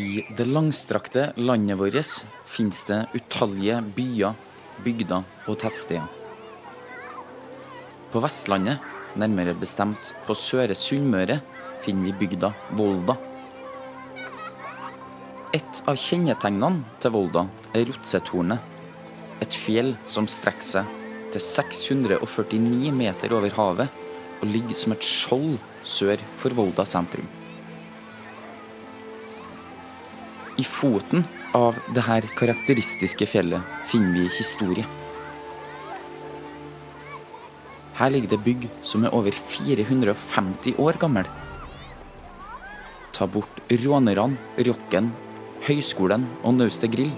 I det langstrakte landet vårt finnes det utallige byer, bygder og tettsteder. På Vestlandet, nærmere bestemt på Søre Sunnmøre, finner vi bygda Volda. Et av kjennetegnene til Volda er Rotsetornet, Et fjell som strekker seg til 649 meter over havet og ligger som et skjold sør for Volda sentrum. I foten av det her karakteristiske fjellet finner vi historie. Her ligger det bygg som er over 450 år gammel. Ta bort rånerne, rocken, høyskolen og Nauste Grill.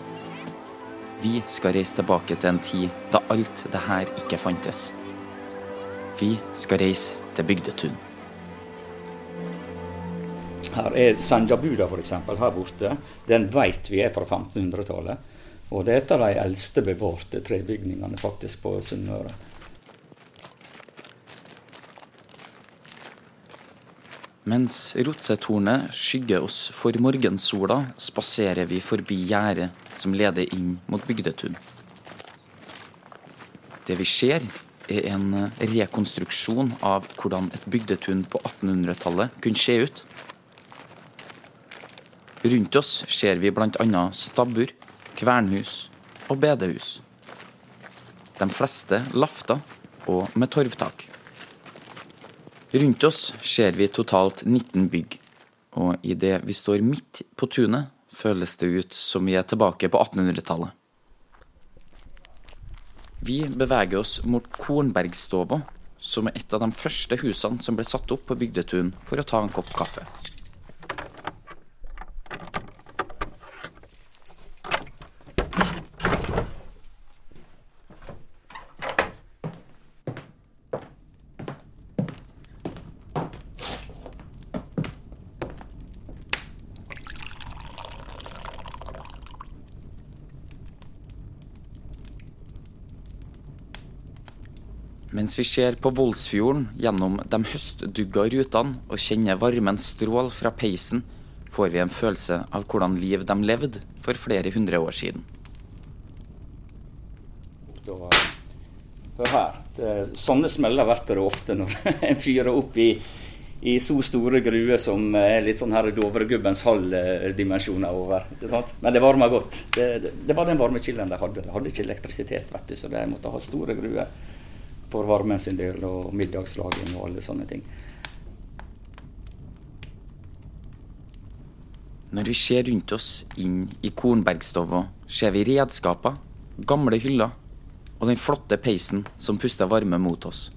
Vi skal reise tilbake til en tid da alt det her ikke fantes. Vi skal reise til Bygdetun. Her er Sanjabuda f.eks. her borte. Den vet vi er fra 1500-tallet. Og det er et av de eldste bevarte trebygningene faktisk på Sunnmøre. Mens Rotsetornet skygger oss for morgensola, spaserer vi forbi gjerdet som leder inn mot Bygdetun. Det vi ser, er en rekonstruksjon av hvordan et bygdetun på 1800-tallet kunne se ut. Rundt oss ser vi bl.a. stabbur, kvernhus og bedehus. De fleste lafta og med torvtak. Rundt oss ser vi totalt 19 bygg, og idet vi står midt på tunet, føles det ut som vi er tilbake på 1800-tallet. Vi beveger oss mot Kornbergstova, som er et av de første husene som ble satt opp på Bygdetun for å ta en kopp kaffe. Mens vi ser på Voldsfjorden gjennom de høstdugga rutene og kjenner varmen strål fra peisen, får vi en følelse av hvordan liv de levde for flere hundre år siden. Hør her. Sånne smeller blir det ofte når en fyrer opp i, i, så store gruer som er litt sånn her Dovregubbens halvdimensjoner over. Men det varmer godt. Det, det, det var den varmekilden de hadde. De hadde ikke elektrisitet, vet du, så de måtte ha store gruer for varmen sin del, og middagslaging og alle sånne ting. Når vi ser rundt oss inn i Kornbergstova, ser vi redskaper, gamle hyller og den flotte peisen som puster varme mot oss.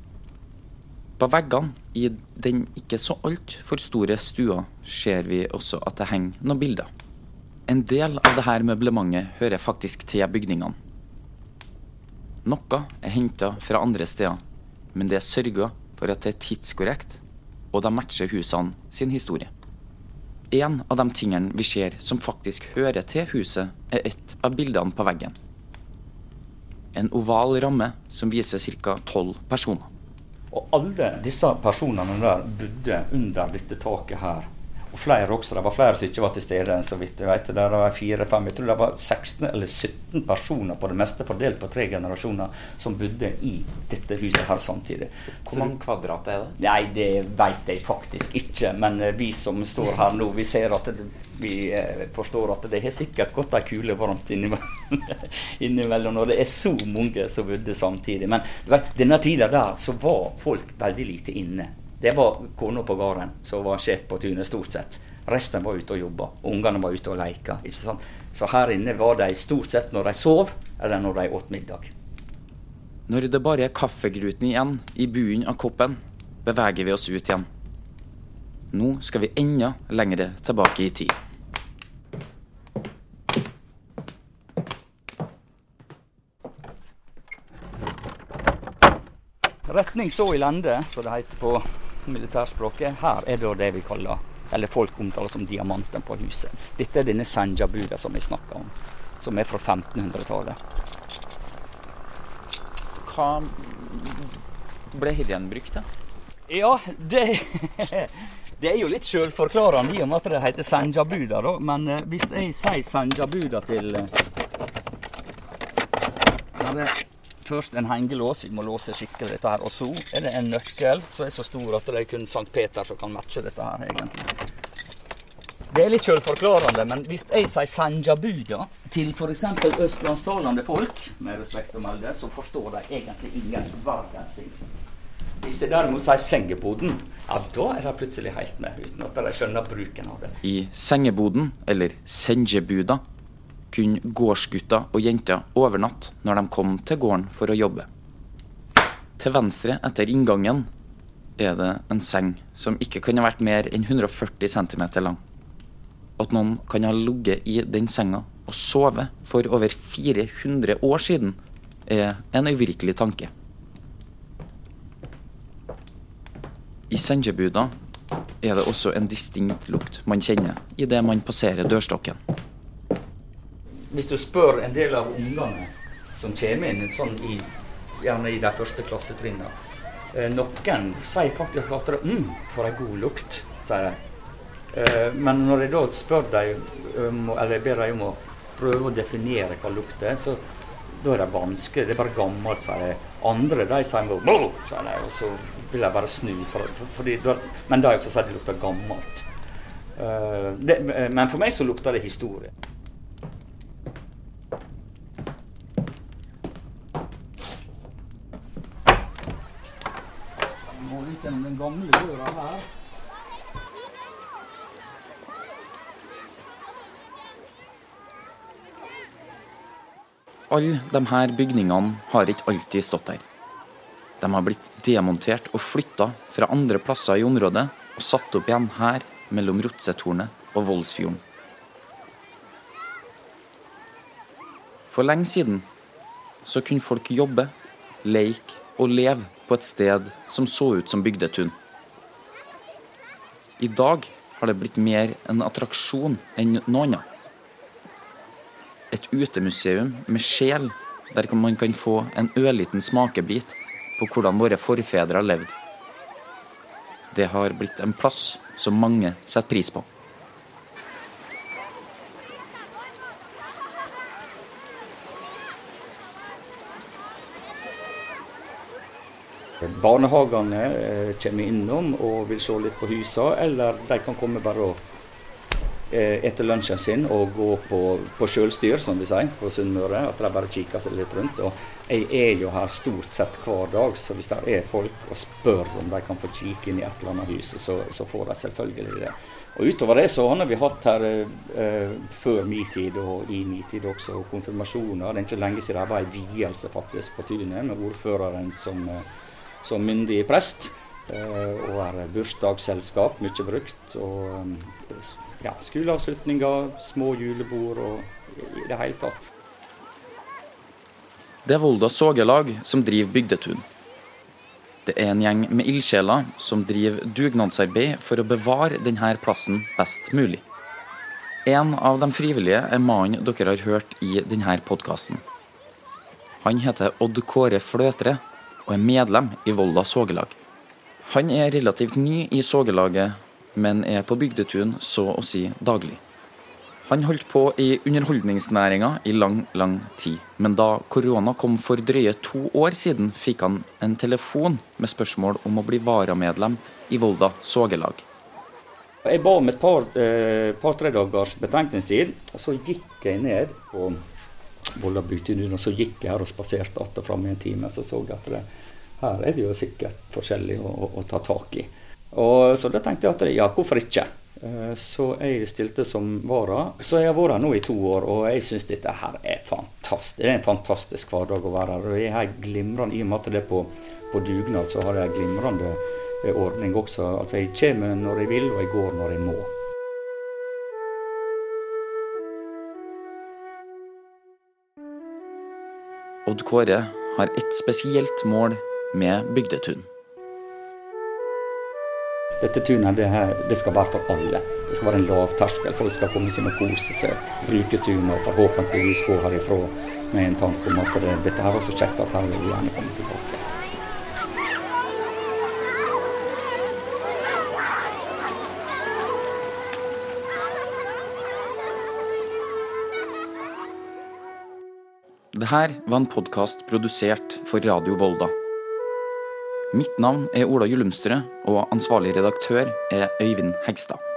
På veggene i den ikke så altfor store stua ser vi også at det henger noen bilder. En del av dette møblementet hører faktisk til bygningene. Noe er henta fra andre steder, men det er sørga for at det er tidskorrekt, og de matcher husene sin historie. En av de tingene vi ser som faktisk hører til huset, er et av bildene på veggen. En oval ramme som viser ca. tolv personer. Og alle disse personene der bodde under dette taket her og flere også. Det var flere som ikke var til stede. så vidt jeg vet. Det var fire, fem, jeg tror det var 16 eller 17 personer på det meste, fordelt på tre generasjoner, som bodde i dette huset her samtidig. Hvor mange kvadrat er det? Nei, Det vet jeg faktisk ikke. Men eh, vi som står her nå, vi ser at det, vi eh, forstår at det har sikkert gått ei kule varmt innimellom når det er så mange som bodde samtidig. Men denne tida der så var folk veldig lite inne. Det var kona på gården som var sjef på tunet, stort sett. Resten var ute og jobba. Ungene var ute og leika. Så her inne var de stort sett når de sov, eller når de åt middag. Når det bare er kaffegruten igjen i bunnen av koppen, beveger vi oss ut igjen. Nå skal vi enda lengre tilbake i tid. Retning så i lende, som det heter på militærspråket. Her er det det vi kaller, eller folk omtaler som diamanten på huset. Dette er denne Senjabuda som vi snakker om, som er fra 1500-tallet. Hva ble Hiljen brukt til? Ja, det, det er jo litt sjølforklarende i og med at det heter Sanjabuda, da. Men eh, hvis jeg sier Sanjabuda til eh, Her er først en hengelås, vi må låse skikkelig dette her. Og så er det en nøkkel som er så stor at det er kun Sankt Peter som kan matche dette her, egentlig. Det er litt sjølforklarende, men hvis jeg sier Sanjabuda til f.eks. østlandstalende folk, med respekt å melde, så forstår de egentlig ingen verdens ting. Hvis jeg derimot sier sengeboden, ja, da er de plutselig helt med, uten at de skjønner bruken av det. I sengeboden, eller senjebuda, kunne gårdsgutter og jenter overnatte når de kom til gården for å jobbe. Til venstre etter inngangen er det en seng som ikke kan ha vært mer enn 140 cm lang. At noen kan ha ligget i den senga og sovet for over 400 år siden, er en uvirkelig tanke. I sengebuda er det også en distinkt lukt man kjenner idet man passerer dørstokken. Hvis du spør en del av ungene som kommer inn, sånn i, gjerne i de første klassetrinnene eh, Noen sier faktisk at det mm, for en god lukt, sier de. Eh, men når jeg da spør dem, eller ber dem om å prøve å definere hva lukt er, så da er det vanskelig. Det er bare gammelt, sier de. Andre de sier bare sier de, og så vil jeg bare snu. For, for, fordi, men de også sier det lukter gammelt. Uh, det, men for meg så lukter det historie. Må ut gjennom den gamle døra her. Alle disse bygningene har ikke alltid stått der. De har blitt demontert og flytta fra andre plasser i området og satt opp igjen her mellom Rotsetornet og Voldsfjorden. For lenge siden så kunne folk jobbe, leke og leve på et sted som så ut som bygdetun. I dag har det blitt mer en attraksjon enn noe annet et utemuseum med sjel, der man kan få en ørliten smakebit på hvordan våre forfedre har levd. Det har blitt en plass som mange setter pris på. Barnehagene eh, kommer innom og vil se litt på husene, eller de kan komme bare og etter lunsjen sin og gå på, på sjølstyr, som vi sier, på Sunnmøre. At de bare kikker seg litt rundt. Og jeg er jo her stort sett hver dag, så hvis det er folk og spør om de kan få kikke inn i et eller annet hus, så, så får de selvfølgelig det. Og Utover det så har vi hatt her eh, før min tid og i min tid også konfirmasjoner. Det er ikke lenge siden det var en vielse faktisk på tunet med ordføreren som, eh, som myndig prest. Eh, og er bursdagsselskap, mye brukt. og ja, skoleavslutninger, små julebord og i det hele tatt. Det er Volda Sågelag som driver Bygdetun. Det er en gjeng med ildsjeler som driver dugnadsarbeid for å bevare denne plassen best mulig. En av de frivillige er mannen dere har hørt i denne podkasten. Han heter Odd Kåre Fløtre og er medlem i Volda Sågelag. Han er relativt ny i sågelaget men er på bygdetun så å si daglig. Han holdt på i underholdningsnæringa i lang, lang tid. Men da korona kom for drøye to år siden, fikk han en telefon med spørsmål om å bli varamedlem i Volda sågelag. Jeg ba om et par-tre eh, par, dagers betenkningstid, og så gikk jeg ned på Volda bygdetun. Og så gikk jeg her og spaserte att og fram i en time, så så jeg at det, her er det jo sikkert forskjellig å, å, ta tak i. Og Så da tenkte jeg at ja, hvorfor ikke? Eh, så jeg stilte som vara. Så jeg har vært her nå i to år, og jeg syns dette her er fantastisk. Det er en fantastisk hverdag å være her. Og jeg har glimrende, I og med at det er på, på dugnad, så har jeg en glimrende eh, ordning også. Altså Jeg kommer når jeg vil, og jeg går når jeg må. Odd Kåre har et spesielt mål med bygdetun. Dette tunet det, det skal være for alle. Det skal være en lavterskel. Folk skal komme seg og kose seg, bruke tunet og forhåpentligvis gå herifra med en tanke om at det, dette her var så kjekt at her vil vi gjerne komme tilbake. Det her var en podkast produsert for Radio Volda. Mitt navn er Ola Gyllumstrø, og ansvarlig redaktør er Øyvind Hegstad.